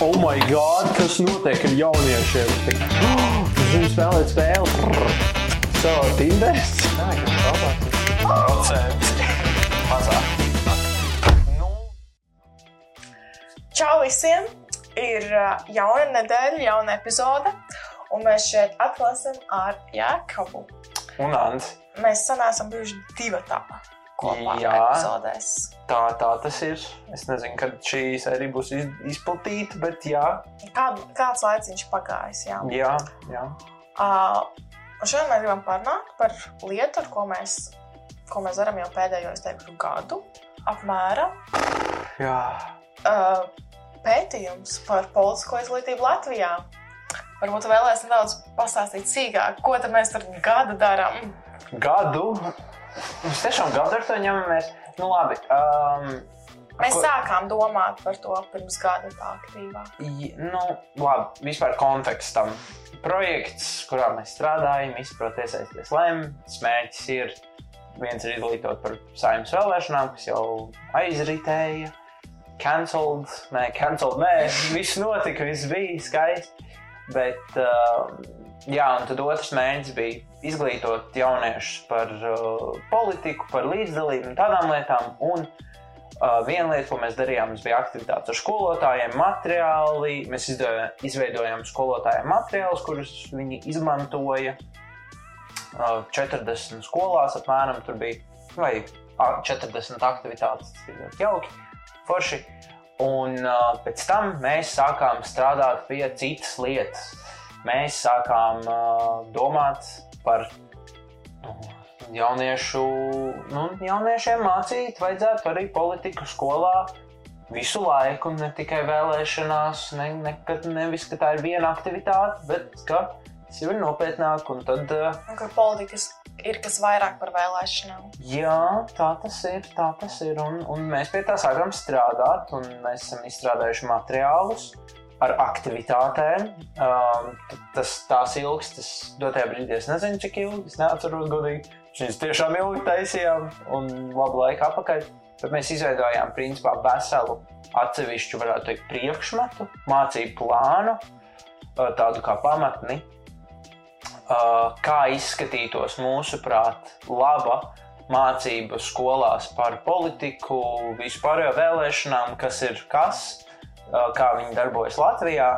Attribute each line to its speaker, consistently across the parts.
Speaker 1: Oh my god, kas notiek ar jauniešiem? Oh, spēlē spēli. So, Tinders?
Speaker 2: Nē, kas labāk. Procents. Mazāk. Nu,
Speaker 3: Čau visiem! Ir uh, jauna nedēļa, jauna epizode, un mēs šeit atkal esam ar Jākabu.
Speaker 2: un Ants.
Speaker 3: Mēs sanākam bijuši divi tādi kopā
Speaker 2: Jā.
Speaker 3: epizodēs.
Speaker 2: Tā, tā tas ir. Es nezinu, kad šī sērija būs iz, izplatīta, bet jā,
Speaker 3: Kā, kāds laiciņš pagājis? Jā.
Speaker 2: jā, jā.
Speaker 3: Uh, šodien mēs gribam parunāt par lietu, ar ko mēs, ko mēs darām jau pēdējo, es teiktu, gadu apmēram.
Speaker 2: jā.
Speaker 3: Uh, pētījums par politisko izglītību Latvijā. Varbūt tu vēlēsies nedaudz pastāstīt sīkāk, ko tad mēs tur gadu darām.
Speaker 2: Gadu. Mēs tiešām gadu ar to ņemamies. Nu, labi. Um,
Speaker 3: Mēs
Speaker 2: ko-
Speaker 3: sākām domāt par to pirms gada tā aktīvāk.
Speaker 2: J- Nu, labi, vispār kontekstam. Projekts, kurā mēs strādājam, izprot iesaisties lēmums. Mērķis ir viens ir izglītot par saimnes vēlēšanām, kas jau aizritēja. Cancelled, nē, cancelled, nē, viss notika, viss bija skaisti. Bet, uh, jā, un tad otrs mērķis bija izglītot jauniešus par uh, politiku, par līdzdalību un tādām lietām. Un Uh, viena lieta, ko mēs darījām, bija aktivitātes ar skolotājiem, materiāli. Mēs izdev- izveidojām skolotājiem materiālus, kurus viņi izmantoja. Uh, 40 skolās apmēram tur bija vai a- 40 aktivitātes. Tas bija ļoti jauki, forši. Un uh, pēc tam mēs sākām strādāt pie citas lietas. Mēs sākām uh, domāt par nu, jauniešu, nu, jauniešiem mācīt, vajadzētu arī politiku skolā visu laiku, ne tikai vēlēšanās, ne, ne, ka, nevis, ka tā ir viena aktivitāte, bet ka tas jau ir nopietnāk. Un tad, uh,
Speaker 3: Un ka politikas ir kas vairāk par vēlēšanām.
Speaker 2: jā, tā tas ir, tā tas ir. Un, un mēs pie tā sākām strādāt, un mēs esam izstrādājuši materiālus. Ar aktivitātēm. Um, tas tās ilgs, tas dotajā brīdī es nezinu, cik ilgi. Es neatceros godīgi. Šīs tiešām ilgi taisījām un labu laiku apakaļ. Bet mēs izveidojām principā veselu atsevišķu, varētu teikt, priekšmetu, mācību plānu, uh, tādu kā pamatni, uh, kā izskatītos mūsuprāt laba mācība skolās par politiku, vispārējo vēlēšanām, kas ir kas, uh, kā viņi darbojas Latvijā.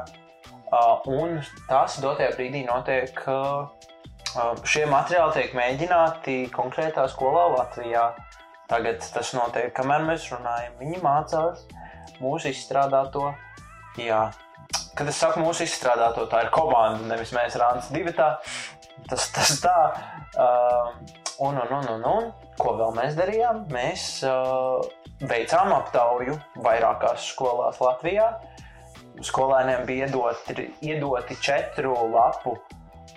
Speaker 2: Uh, Un tas dotajā brīdī notiek. uh, uh, Šie materiāli tiek mēģināti konkrētā skolā Latvijā. Tagad tas notiek, kamēr mēs runājam. Viņi mācās mūsu izstrādāto. Jā. Kad es saku mūsu izstrādāto, tā ir komanda, nevis mēs rāmas divi. Tas, tas tā. Uh, un, un, un, un, un, ko vēl mēs darījām? Mēs uh, veicām aptauju vairākās skolās Latvijā. Skolēniem bija iedoti, iedoti četru lapu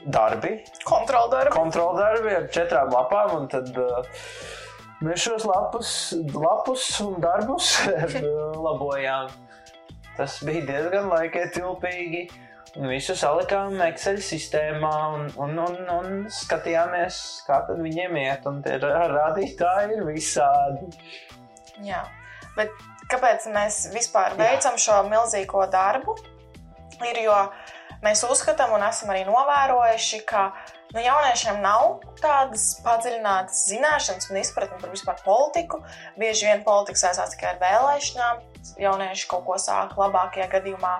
Speaker 2: darbi,
Speaker 3: Kontroldarbi.
Speaker 2: kontroldarbi ar četrām lapām. un Tad, uh, mēs šos lapus, lapus un darbus uh, labojām. Tas bija diezgan laikietilpīgi. Un visu salikām Excel sistēmā un, un, un, un skatījāmies, kā tad viņiem iet. Un tie rādītāji ir visādi.
Speaker 3: Jā. Bet kāpēc mēs vispār
Speaker 2: Jā.
Speaker 3: veicam šo milzīgo darbu? Ir jo mēs uzskatām un esam arī novērojuši, ka nu, jauniešiem nav tādas padziļinātas zināšanas un izpratne par vispār politiku. Bieži vien politika saistās tikai ar vēlēšanām. Jaunieši kaut ko sāk labākajā gadījumā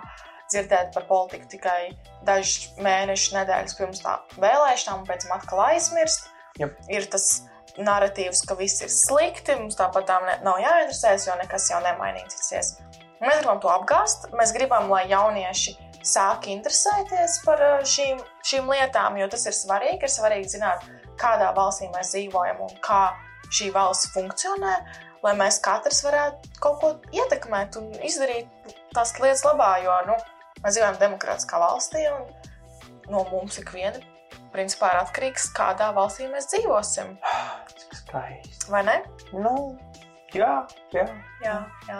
Speaker 3: dzirdēt par politiku tikai dažus mēnešus, nedēļas pirms tā vēlēšanām, un pēc tam atkal aizmirst.
Speaker 2: Jep.
Speaker 3: Ir tas narratīvs, ka viss ir slikti, mums tāpat ne- nav jāinteresēs, jo nekas jau nemainīsies. Mēs gribam to apgāzt. Mēs gribam, lai jaunieši sāk interesēties par šīm, šīm lietām, jo tas ir svarīgi. Ir svarīgi zināt, kādā valstī mēs dzīvojam un kā šī valsts funkcionē, lai mēs katrs varētu kaut ko ietekmēt un izdarīt tās lietas labā. Jo nu, mēs dzīvojam demokrātiskā valstī un no mums ikviena principā ir atkarīgs, kādā valstī mēs dzīvosim.
Speaker 2: Skaisti.
Speaker 3: Vai ne?
Speaker 2: Nu, jā, jā.
Speaker 3: Jā, jā.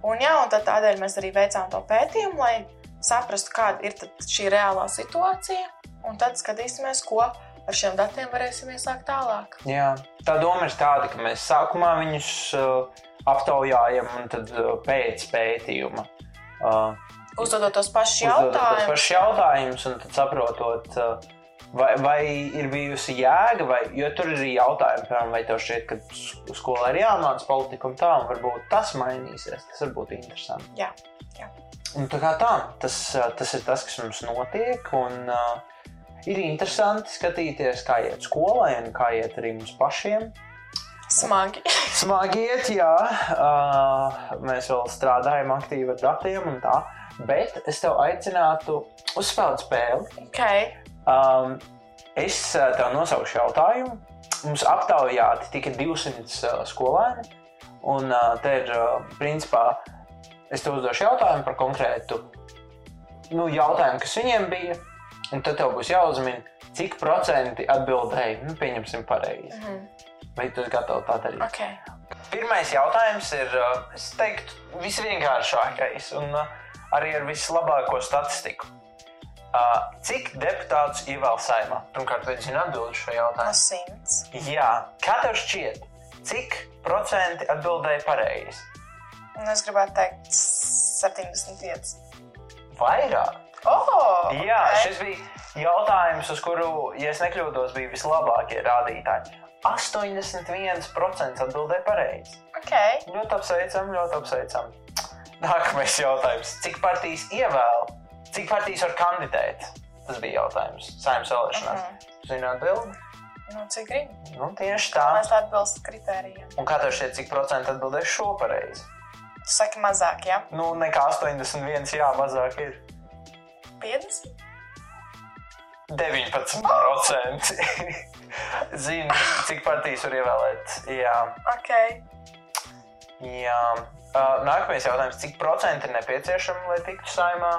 Speaker 3: Un, jā, un tādēļ mēs arī veicām to pētījumu, lai saprastu, kāda ir šī reālā situācija. Un tad skatīsimies, ko ar šiem datiem varēsim iesākt tālāk.
Speaker 2: Jā, tā doma ir tāda, ka mēs sākumā viņus uh, aptaujājam, un tad uh, pēc pētījuma uh,
Speaker 3: Uzdodot tos pašus
Speaker 2: uzdodot tos
Speaker 3: jautājumus.
Speaker 2: pašus jautājumus, un tad saprotot, uh, vai, vai ir bijusi jēga, vai, tur ir arī jautājumi, piemēram, vai tev šķiet, ka skolā ir jāmācās politika un tā, un varbūt tas mainīsies. Tas var būt interesanti.
Speaker 3: Jā,
Speaker 2: Un tā kā tā, tas, uh, tas ir tas, kas mums notiek. Un, uh, ir interesanti skatīties, kā iet skolai un kā iet arī mums pašiem.
Speaker 3: smagi.
Speaker 2: Smagi iet, jā. Uh, mēs vēl strādājam aktīvi ar datiem un tā. Bet es tev aicinātu uzspēlēt spēli.
Speaker 3: Okay.
Speaker 2: Um, es uh, tev nosaukšu jautājumu. Mums aptaujāti tikai 200 uh, skolēni. Un uh, te ir, uh, principā, es tev uzdošu jautājumu par konkrētu nu, jautājumu, kas viņiem bija. Un tad tev būs jāuzmina, cik procenti atbildēja, nu, pieņemsim, pareizi.
Speaker 3: Mhm.
Speaker 2: Vai tu esi gatavs tā darīt?
Speaker 3: Okay.
Speaker 2: Pirmais jautājums ir, uh, es teiktu, visvienkāršākais un uh, arī ar vislabāko statistiku. Uh, Cik deputātus ievēl saimā? Pirmkārt, vai zini atbildēt šo jautājumu?
Speaker 3: simts.
Speaker 2: Jā, kā tev šķiet, cik procenti atbildēja pareizi?
Speaker 3: Un es gribētu teikt 75.
Speaker 2: Vairāk.
Speaker 3: Oh!
Speaker 2: Jā,
Speaker 3: okay.
Speaker 2: šis bija jautājums, uz kuru, ja es nekļūdos, bija vislabākie rādītāji. 81% atbildēja pareizi.
Speaker 3: Okay.
Speaker 2: Ļoti apsveicam, ļoti apsveicam. Nākamais jautājums. Cik partijas ievēl? Cik partijas var kandidēt? Tas bija jautājums. Saimnes vēlēšanās.
Speaker 3: Mhm.
Speaker 2: Zini, atbildi?
Speaker 3: Nu, cik gribi?
Speaker 2: Nu, tieši tā.
Speaker 3: Mēs atbilst kritērijiem.
Speaker 2: Un kā tev šķiet, cik procentu atbildēs šo pareizi?
Speaker 3: Tu saki mazāk, jā?
Speaker 2: Nu, nekā 81, jā, mazāk ir
Speaker 3: 50?
Speaker 2: 19%. Zini, cik partijas var ievēlēt? Jā.
Speaker 3: Ok.
Speaker 2: Jā. Uh, nākamais jautājums. Cik procenti ir nepieciešami, lai tiktu saimā?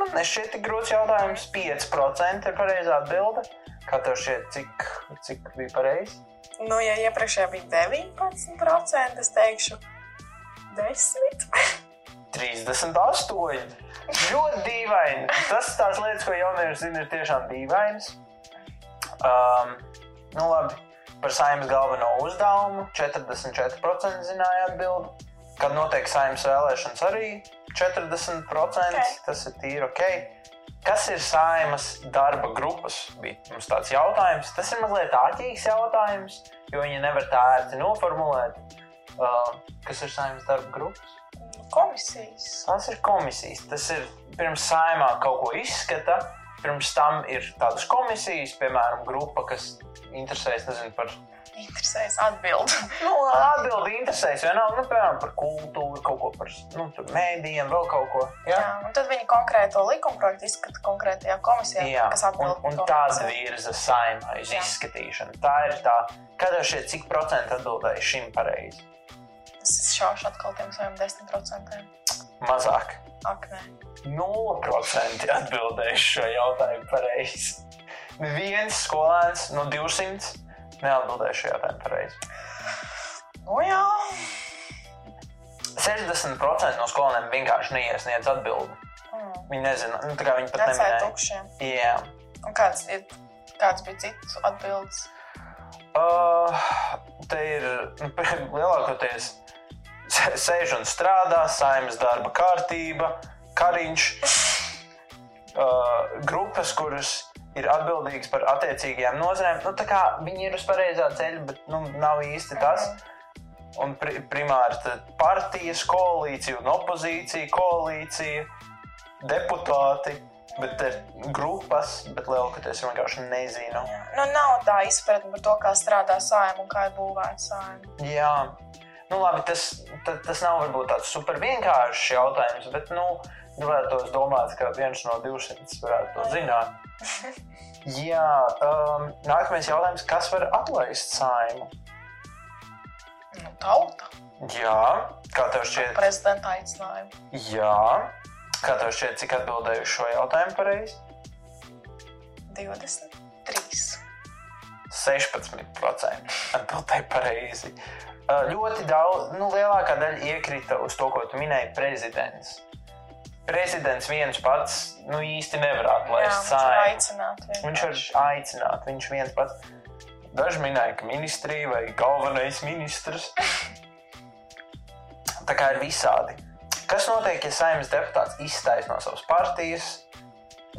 Speaker 2: Man nešķiet tik grūts jautājums. 5% ir pareizā atbilde. Kā tev šķiet, cik, cik bija pareizi?
Speaker 3: Nu, ja iepriekšējā bija 19%, es teikšu 10.
Speaker 2: 38. Ļoti dīvaini. Tas tās lietas, ko jaunieši zina, ir tiešām dīvainas. Um, nu labi, par saimnes galveno uzdevumu 44% zināja atbildi. Kad notiek saimnes vēlēšanas arī 40%,
Speaker 3: Ok.
Speaker 2: tas ir tīri ok. Kas ir saimas darba grupas? Bija mums tāds jautājums. Tas ir mazliet āķīgs jautājums, jo viņi nevar tā ērti noformulēt. Uh, kas ir saimas darba grupas?
Speaker 3: Komisijas.
Speaker 2: Tas ir komisijas. Tas ir pirms saimā kaut ko izskata. Pirms tam ir tādas komisijas, piemēram, grupa, kas interesējas nezinu, par
Speaker 3: Interesēs atbild.
Speaker 2: nu, atbildību, interesējas vienalga, nu, piemēram, par kultūru, kaut ko par nu, mēdījiem, vēl kaut ko.
Speaker 3: Jā,
Speaker 2: Jā,
Speaker 3: un tad viņi konkrēto likumprojektu izskata konkrētajā komisijā,
Speaker 2: Jā.
Speaker 3: kas
Speaker 2: un,
Speaker 3: atbild
Speaker 2: un
Speaker 3: par
Speaker 2: tāda virza saimā uz izskatīšanu. Tā ir tā, kad jau šie cik procenti atbildēja šim pareizi.
Speaker 3: Es šaušu atkal tiem saviem 10%.
Speaker 2: Mazāk.
Speaker 3: Ak, nē.
Speaker 2: 0% atbildēja šo jautājumu pareizi. Neviens skolēns no 200 neatbildēja šo jautājumu pareizi.
Speaker 3: Nu jā.
Speaker 2: 60% no skolēniem vienkārši neiesniedz atbildi.
Speaker 3: Mm.
Speaker 2: Viņi nezina, nu, tā kā viņi pat
Speaker 3: Atstāja
Speaker 2: neminēja.
Speaker 3: tukšiem.
Speaker 2: Jā.
Speaker 3: Un kāds, ir, kāds bija cits atbildes?
Speaker 2: Uh, te ir nu, lielākoties sē- sēž un strādā, saimnes darba kārtība, kariņš, uh, grupas, kuras ir atbildīgas par attiecīgajām nozarēm. Nu, viņi ir uz pareizā ceļa, bet nu, nav īsti tas. Un pri primāri partijas koalīcija un opozīcija koalīcija, deputāti, bet ir grupas, bet lielākoties vienkārši nezinu.
Speaker 3: Jā. Nu, nav tā izpratne par to, kā strādā sājuma un kā ir būvēta sājuma.
Speaker 2: Jā, nu, labi, tas, tas, tas nav varbūt tāds super vienkāršs jautājums, bet nu, gribētos domāt, ka viens no 200 varētu to zināt. Jā, um, nākamais jautājums, kas var atlaist saimu?
Speaker 3: Nu, tauta.
Speaker 2: Jā, kā tev šķiet?
Speaker 3: Prezidenta aicinājumu.
Speaker 2: Jā, kā tev šķiet, cik atbildēju šo jautājumu pareizi?
Speaker 3: 23.
Speaker 2: 16% atbildēja pareizi. Uh, Ļoti daudz, nu, lielākā daļa iekrita uz to, ko tu minēji, prezidents. Prezidents viens pats nu, īsti nevar
Speaker 3: Jā,
Speaker 2: atlaist
Speaker 3: aicināt.
Speaker 2: Viņš var aicināt, viņš viens pats. Daži minēja, ka ministrija vai galvenais ministrs. Tā kā ir visādi. Kas notiek, ja saimnes deputāts izstājas no savas partijas?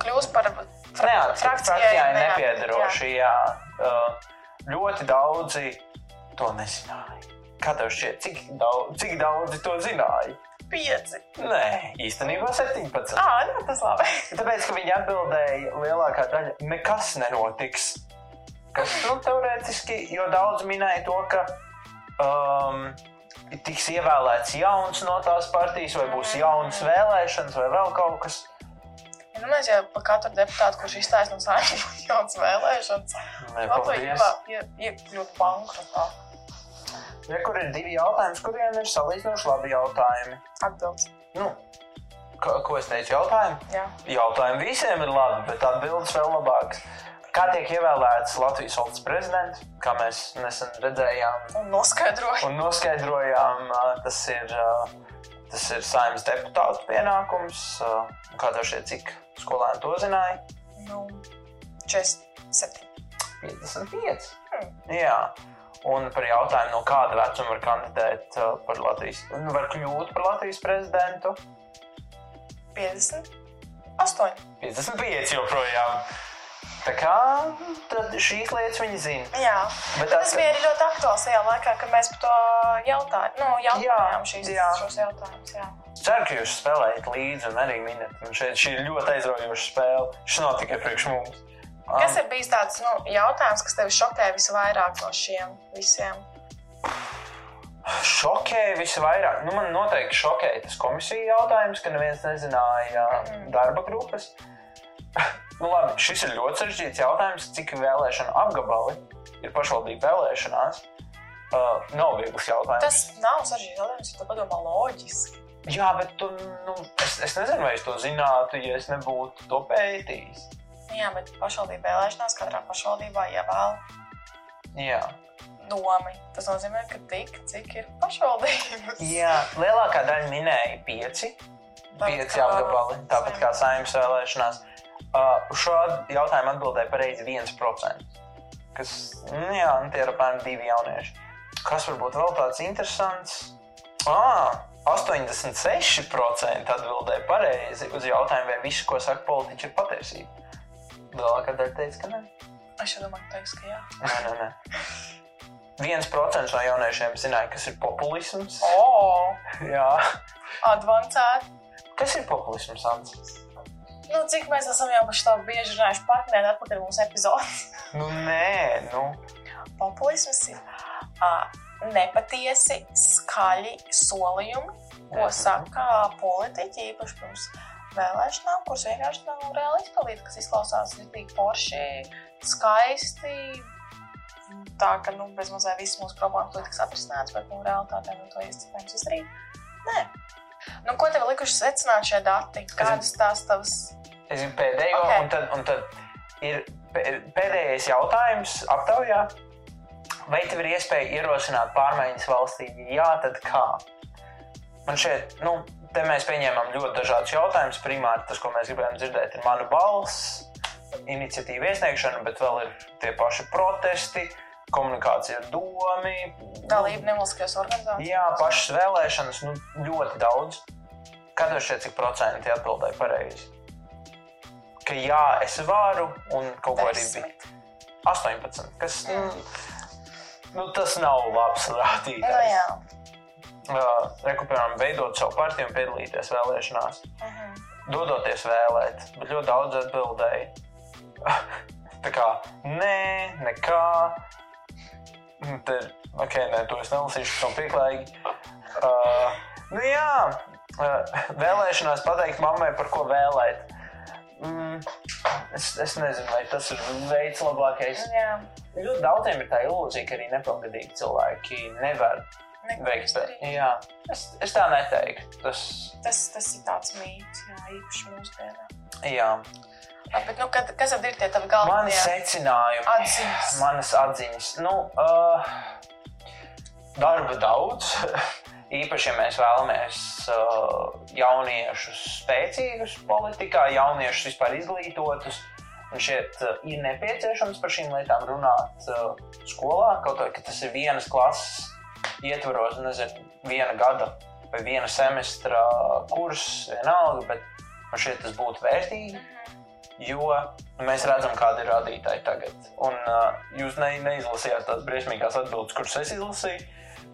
Speaker 3: Kļūst par fra
Speaker 2: Neatkarīgi frakcijai
Speaker 3: neat-
Speaker 2: nepiedaroši. Jā. Uh, ļoti daudzi to nezināja. Kā tev šķiet, cik daudz, cik daudzi to zināja?
Speaker 3: Pieci.
Speaker 2: Nē, īstenībā 17.
Speaker 3: Ā, nu, tas labi.
Speaker 2: Tāpēc, ka viņi atbildēja, lielākā daļa nekas nenotiks. Kas, nu, teorētiski, jo daudz minēja to, ka um, tiks ievēlēts jauns no tās partijas, vai būs jaunas vēlēšanas, vai vēl kaut kas.
Speaker 3: Nu, mēs jau par katru deputātu, kurš izstājas no saimnes, būs jauns vēlēšanas. Labi,
Speaker 2: paldies.
Speaker 3: jā, iekļūt bankrotā.
Speaker 2: Ja, kur ir divi jautājumi, kuriem ir salīdzinoši labi jautājumi?
Speaker 3: Atbildes.
Speaker 2: Nu, ko, ko es teicu? Jautājumi?
Speaker 3: Jā.
Speaker 2: Jautājumi visiem ir labi, bet atbildes vēl labākas. Kā tiek ievēlēts Latvijas valsts prezidents, kā mēs nesen redzējām
Speaker 3: Un noskaidroju.
Speaker 2: un noskaidrojām, tas ir, tas ir saimnes deputātu pienākums. Kā tev šķiet, cik skolēni to zināja?
Speaker 3: Nu, 47.
Speaker 2: 55.
Speaker 3: Hmm.
Speaker 2: Jā. Un par jautājumu, no kāda vecuma var kandidēt ā, par Latvijas, nu, var kļūt par Latvijas prezidentu.
Speaker 3: 58.
Speaker 2: 55 joprojām. Tā kā tad šīs lietas viņi zina.
Speaker 3: Jā.
Speaker 2: Bet
Speaker 3: Bet tas bija arī ļoti aktuāls tajā laikā, kad mēs par to jautājām. Nu, jautājām šīs,
Speaker 2: jā.
Speaker 3: šos jautājumus. Jā.
Speaker 2: Ceru, ka jūs spēlējat līdzi un arī minat. Un šeit šī ir ļoti aizraujoša spēle. Šis nav tikai priekš mums.
Speaker 3: Kas ir bijis tāds nu, jautājums, kas tevi šokē visvairāk no šiem visiem?
Speaker 2: Šokēja visvairāk. Nu, man noteikti šokēja tas komisija jautājums, ka neviens nezināja
Speaker 3: Mhm.
Speaker 2: darba grupas. nu, labi, šis ir ļoti sarežģīts jautājums, cik vēlēšanu apgabali ir pašvaldību vēlēšanās. Uh, nav viegls jautājums.
Speaker 3: Tas nav sarežģīts jautājums, ja tu padomā loģiski.
Speaker 2: Jā, bet tu, nu, es, es nezinu, vai es to zinātu, ja es nebūtu to pētījis.
Speaker 3: Jā, bet pašvaldību vēlēšanās katrā pašvaldībā ievēl
Speaker 2: Jā.
Speaker 3: domi. Tas nozīmē, ka tik, cik ir pašvaldības.
Speaker 2: Jā, lielākā daļa minēja pieci.
Speaker 3: Tāpat
Speaker 2: Pieci
Speaker 3: kā
Speaker 2: apgabali, tāpat kā saimnes vēlēšanās. Uh, uz šo jautājumu atbildēja pareizi 1%. Kas, nu, jā, nu, tie ir apmēram divi jaunieši. Kas varbūt vēl tāds interesants? Ah, 86% atbildēja pareizi uz jautājumu, vai viss, ko saka politiķi, ir patiesība. Lielākā daļa teica, ka nē.
Speaker 3: Es jau domāju, ka teiks, ka jā.
Speaker 2: Nē, nē, nē. 1% no jauniešiem zināja, kas ir populisms.
Speaker 3: O,
Speaker 2: Jā.
Speaker 3: advancēti.
Speaker 2: Kas ir populisms, Ants?
Speaker 3: Nu, cik mēs esam jau par šo bieži runājuši partneri atpakaļ mūsu epizodē.
Speaker 2: Nu, nē, nu.
Speaker 3: Populisms ir uh, nepatiesi, skaļi solījumi, ko
Speaker 2: Mhm.
Speaker 3: saka politiķi īpaši pirms vēlēšanām, kuras vienkārši nav reāli izpildīti, kas izklausās ļoti forši, skaisti. Tā ka nu, bez mazliet visas mūsu problēmas tiks atrisinātas, bet nu, realitātē nu, to iespējams izdarīt. Nē. Nu, ko tev likuši secināt šie dati? Kādas tās tavas?
Speaker 2: Es gribu pēdējo,
Speaker 3: Ok.
Speaker 2: okay. un, tad, un tad ir pē- pēdējais jautājums aptaujā. Vai tev ir iespēja ierosināt pārmaiņas valstī? Jā, tad kā? Man šeit, nu, te mēs pieņēmām ļoti dažādus jautājumus. Primāri tas, ko mēs gribējām dzirdēt, ir mana balss, iniciatīva iesniegšana, bet vēl ir tie paši protesti, komunikācija ar domi.
Speaker 3: Dalība nevalstiskajās organizācijās.
Speaker 2: Jā, pašas vēlēšanas, nu, ļoti daudz. Kad jūs šeit cik procenti atbildēja pareizi? Ka jā, es varu, un kaut ko arī bija
Speaker 3: Desmit.
Speaker 2: 18. Kas, nu, nu, tas nav labs
Speaker 3: Nu,
Speaker 2: rādītājs.
Speaker 3: jā.
Speaker 2: Uh, Rekupēram veidot savu partiju un piedalīties vēlēšanās.
Speaker 3: Mhm.
Speaker 2: Dodoties vēlēt, bet ļoti daudz atbildēja. Tā kā nē, nekā. Te, ok, nē, to es nelasīšu, tam pieklājīgi. Uh, nu jā, uh, vēlēšanās pateikt mammai, par ko vēlēt. Mm, es, es nezinu, vai tas ir veids labākais.
Speaker 3: Jā.
Speaker 2: Ļoti daudziem ir tā ilūzija, ka arī nepilngadīgi cilvēki nevar
Speaker 3: Neko
Speaker 2: veikt.
Speaker 3: izdarīt.
Speaker 2: Jā, es, es tā neteiktu. Tas,
Speaker 3: Tas, tas ir tāds mīts, jā, īpaši mūsdienās.
Speaker 2: jā.
Speaker 3: Jā, Bet, nu, kad, kas tad ir tie tavi
Speaker 2: Mani
Speaker 3: galvenie
Speaker 2: secinājumi,
Speaker 3: atziņas?
Speaker 2: manas atziņas. Nu, uh, darba daudz. Īpaši, ja mēs vēlamies uh, jauniešus spēcīgus politikā, jauniešus vispār izglītotus. Un šeit uh, ir nepieciešams par šīm lietām runāt uh, skolā. Kaut arī tas ir vienas klases ietvaros, nezinu, viena gada vai viena semestra kurs, vienalga, bet man šķiet, tas būtu vērtīgi. Jo nu, mēs redzam, kāda ir rādītāja tagad. Un uh, jūs ne, neizlasījāt tās briesmīgās atbildes, kuras es izlasīju.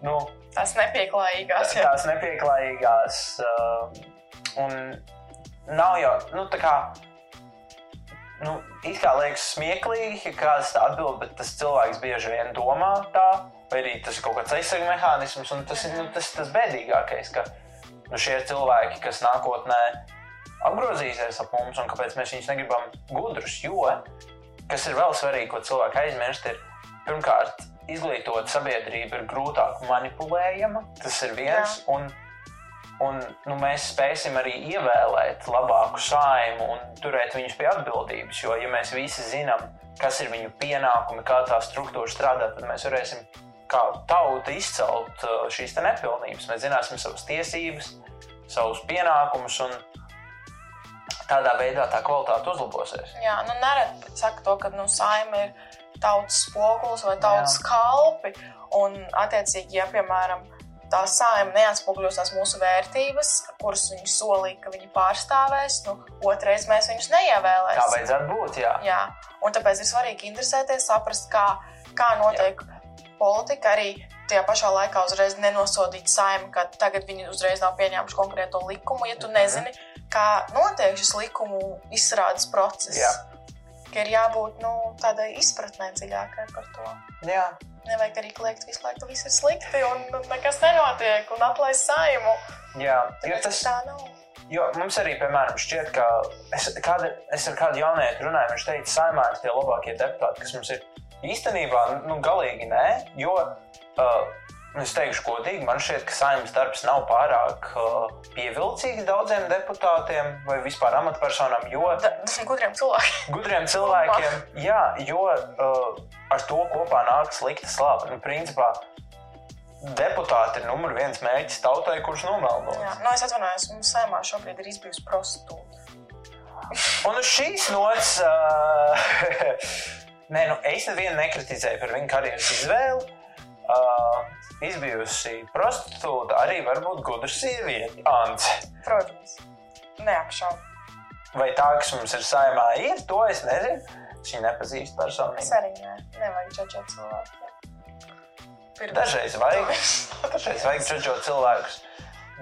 Speaker 2: Nu,
Speaker 3: Tās nepieklājīgās. jā.
Speaker 2: tās nepieklājīgās. Uh, un nav jau nu, tā kā. Nu, it kā liekas smieklīgi, ka kāds tā atbild, bet tas cilvēks bieži vien domā tā, vai arī tas ir kaut kāds aizsardzības mehānisms. un Tas ir nu, tas, tas bēdīgākais, ka nu, šie cilvēki, kas nākotnē apgrozīsies ap mums, un kāpēc mēs viņus negribam gudrus. Jo, kas ir vēl svarīgi, ko cilvēki aizmirst, ir pirmkārt, izglītot sabiedrība ir grūtāk manipulējama. Tas ir viens. Un, un, nu, mēs spēsim arī ievēlēt labāku saimu un turēt viņus pie atbildības. Jo, ja mēs visi zinām, kas ir viņu pienākumi, kā tā struktūra strādā, tad mēs varēsim kā tauta izcelt uh, šīs nepilnības. Mēs zināsim savas tiesības, savus pienākumus, un tādā veidā tā kvalitāte uzlabosies.
Speaker 3: Jā, nu nereti saka to, ka nu, saima ir tautas spogulis vai tautas
Speaker 2: Jā.
Speaker 3: kalpi. Un, attiecīgi, ja, piemēram, tā saima neatspoguļos tās mūsu vērtības, kuras viņi solīja, ka viņi pārstāvēs, nu, otrais mēs viņus
Speaker 2: Tā
Speaker 3: neievēlēsim.
Speaker 2: vajadzētu būt. Jā.
Speaker 3: Jā, un tāpēc ir svarīgi interesēties, saprast, kā, kā notiek politika. Arī tajā pašā laikā uzreiz nenosodīt saimnu, ka tagad viņi uzreiz nav pieņēmuši konkrēto likumu, ja tu
Speaker 2: Mhm.
Speaker 3: nezini, kā notiek šis likumu izstrādes process.
Speaker 2: Jā.
Speaker 3: Ka ir jābūt nu, tādai izpratnē dziļākai par to.
Speaker 2: Jā.
Speaker 3: Nevajag arī kliegt visu laiku, ka viss ir slikti un nekas nenotiek un atlaist saimu.
Speaker 2: Jā.
Speaker 3: Tāpēc
Speaker 2: tas,
Speaker 3: tā nav.
Speaker 2: Jo mums arī, piemēram, šķiet, ka es, kāda, es ar kādu jaunieti runāju, viņš teica, ka saimā ir tie labākie deputāti, kas mums ir. Īstenībā, nu, galīgi nē, jo uh, nu, es teikšu godīgi, man šķiet, ka saimnes darbs nav pārāk uh, pievilcīgs daudziem deputātiem vai vispār amatpersonām, jo
Speaker 3: Gudriem cilvēkiem.
Speaker 2: gudriem cilvēkiem, jā, jo uh, ar to kopā nāk slikta slava. Nu, principā, deputāti ir numur viens mērķis tautai, kurš nomelnos.
Speaker 3: Jā, nu, es atvainojos, mums saimā šobrīd ir izbijusi prostitūta.
Speaker 2: Un uz šīs nots, uh, nē, nu, es nevienu nekritizēju par viņu karjeras izvēli. Uh, izbijusi prostitūta, arī var būt gudra sieviete. Ants.
Speaker 3: Protams, neapšaubāmi.
Speaker 2: Vai tā, kas mums ir saimā, ir, to es nezinu. Viņa nepazīst
Speaker 3: Es
Speaker 2: personīgi.
Speaker 3: arī ne, nevajag čačot cilvēku. Pirms-
Speaker 2: Dažreiz vajag, dažreiz vajag čačot cilvēkus.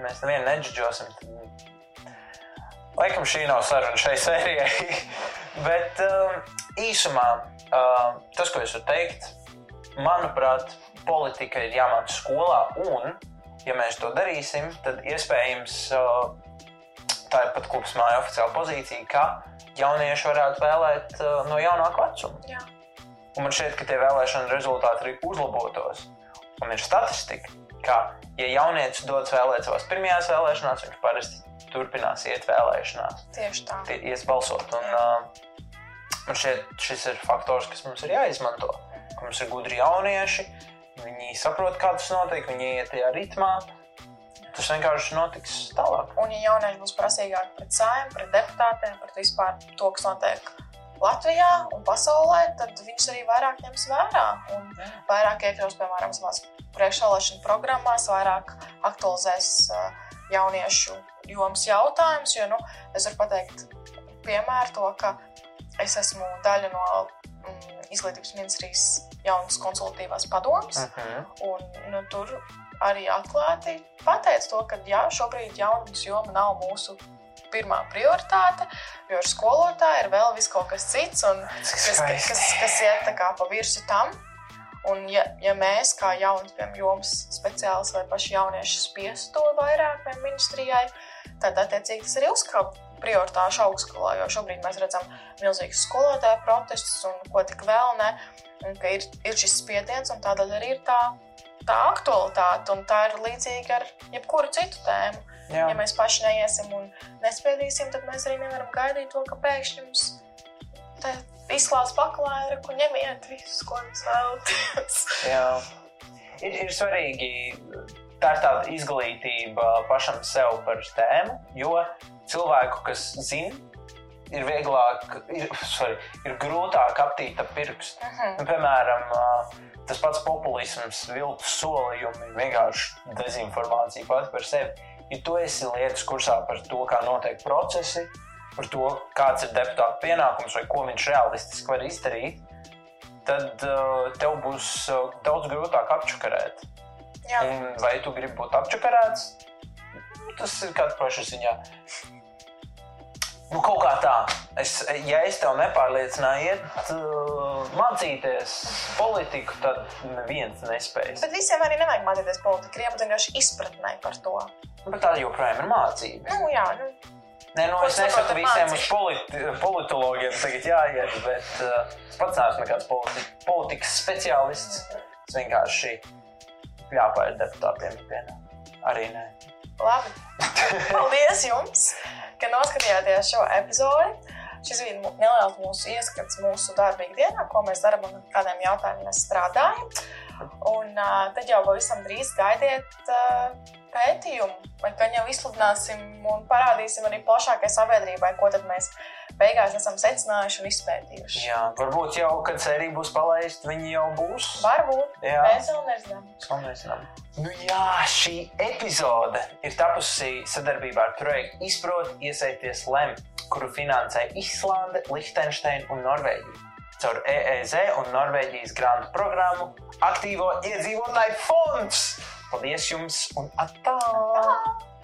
Speaker 2: Mēs nevienu nedžudžosim. Laikam šī nav saruna šai sērijai. Bet um, īsumā um, tas, ko es varu teikt, manuprāt, politika ir jāmāca skolā. Un, ja mēs to darīsim, tad iespējams uh, tā ir pat klubs māja oficiāla pozīcija, ka jaunieši varētu vēlēt uh, no jaunāka vecuma.
Speaker 3: Jā.
Speaker 2: Un man šķiet, ka tie vēlēšana rezultāti arī uzlabotos. Un ir statistika, ka, ja jaunietis dodas vēlēt savās pirmajās vēlēšanās, viņš parasti turpinās iet vēlēšanās,
Speaker 3: Tieši tā.
Speaker 2: tie ies balsot. Un, uh, man šķiet, šis ir faktors, kas mums ir jāizmanto. Ka mums ir gudri jaunieši, viņi saprot, kā tas notiek, viņi iet tajā ritmā. Tas vienkārši notiks tālāk.
Speaker 3: Un, ja jaunieši būs prasīgāki pret saimnu, pret deputātiem, pret vispār to, kas notiek Latvijā un pasaulē, tad viņus arī vairāk ņems vērā. Un vairāk iekļaus, piemēram, savās priekšvēlēšana programmās, vairāk aktualizēs jauniešu jomas jautājumus. Jo nu, es varu pateikt, piemēru to, ka es esmu daļa no izglītības ministrijas jaunas konsultatīvās padomas.
Speaker 2: Uh -huh.
Speaker 3: Un, nu, tur arī atklāti pateica to, ka jā, šobrīd jaunas joma nav mūsu pirmā prioritāte, jo ar skolotāju ir vēl kaut kas cits, un kas,
Speaker 2: skaisti.
Speaker 3: kas, kas iet pa virsmu tam. Un, ja, ja mēs, kā jauns piemēram, jomas speciālisti vai paši jaunieši, spiestu to vairāk vai ministrijai, tad attiecīgi tas arī uzkāp prioritāšu augstskolā. Jo šobrīd mēs redzam milzīgus skolotāju protestus un ko tik vēl ne. Un ka ir, ir šis spiediens, un tādēļ arī ir tā, tā aktualitāte. Un tā ir līdzīga ar jebkuru citu tēmu.
Speaker 2: Jā.
Speaker 3: Ja mēs paši neiesim un nespiedīsim, tad mēs arī nevaram gaidīt to, ka pēkšņi mums te izklās paklāja, un ņemiet visus, ko jums vēlaties.
Speaker 2: Ir, ir svarīgi, tā ir tāda izglītība pašam sev par tēmu, jo cilvēku, kas zina, ir vieglāk, ir, sorry, ir grūtāk aptīt ap pirkstu.
Speaker 3: Mhm.
Speaker 2: Nu, piemēram, ā, tas pats populisms, viltus solījumi, vienkārši dezinformācija pati par sevi. ja tu esi lietas kursā par to, kā notiek procesi, par to, kāds ir deputāta pienākums vai ko viņš realistiski var izdarīt, tad uh, tev būs uh, daudz grūtāk apčakarēt.
Speaker 3: Jā,
Speaker 2: Un vai tu gribi būt apčakarēts? Nu, Tas ir kāds paša ziņā. Nu, kaut kā tā. Es, ja es tev nepārliecināju, iet uh, mācīties politiku, tad neviens nespēs.
Speaker 3: bet visiem arī nevajag mācīties politiku. Ir jābūt vienkārši izpratnē par to.
Speaker 2: Bet tā joprojām ir mācība.
Speaker 3: Nu, jā, nu,
Speaker 2: Nē, nu,
Speaker 3: Ko
Speaker 2: es nesaku visiem uz politi politologiem, tagad jāiet, bet uh, es pats neesmu nekāds politi politikas speciālists. Es vienkārši jāpār deputātiem ikdienā. Arī nē.
Speaker 3: labi. Paldies jums, ka noskatījāties šo epizodi. Šis bija neliels mūsu ieskats mūsu darba ikdienā, ko mēs darām un kādiem jautājumiem mēs strādājam. Un uh, tad jau pavisam drīz gaidiet uh, pētījumu, gan jau izsludināsim un parādīsim arī plašākai sabiedrībai, ko tad mēs beigās esam secinājuši un izpētījuši.
Speaker 2: Jā, varbūt jau, kad sērija būs palaista, viņi jau būs.
Speaker 3: Varbūt
Speaker 2: Jā.
Speaker 3: mēs vēl nezinām.
Speaker 2: Ko mēs zinām? Nu jā, šī epizode ir tapusi sadarbībā ar projektu Izprot, iesaisties LEM, kuru finansē Islande, Lihtenšteina un Norvēģija. Caur EEZ un Norvēģijas grantu programmu Aktīvo iedzīvotāju fonds! Paldies jums un atā!
Speaker 3: Tā!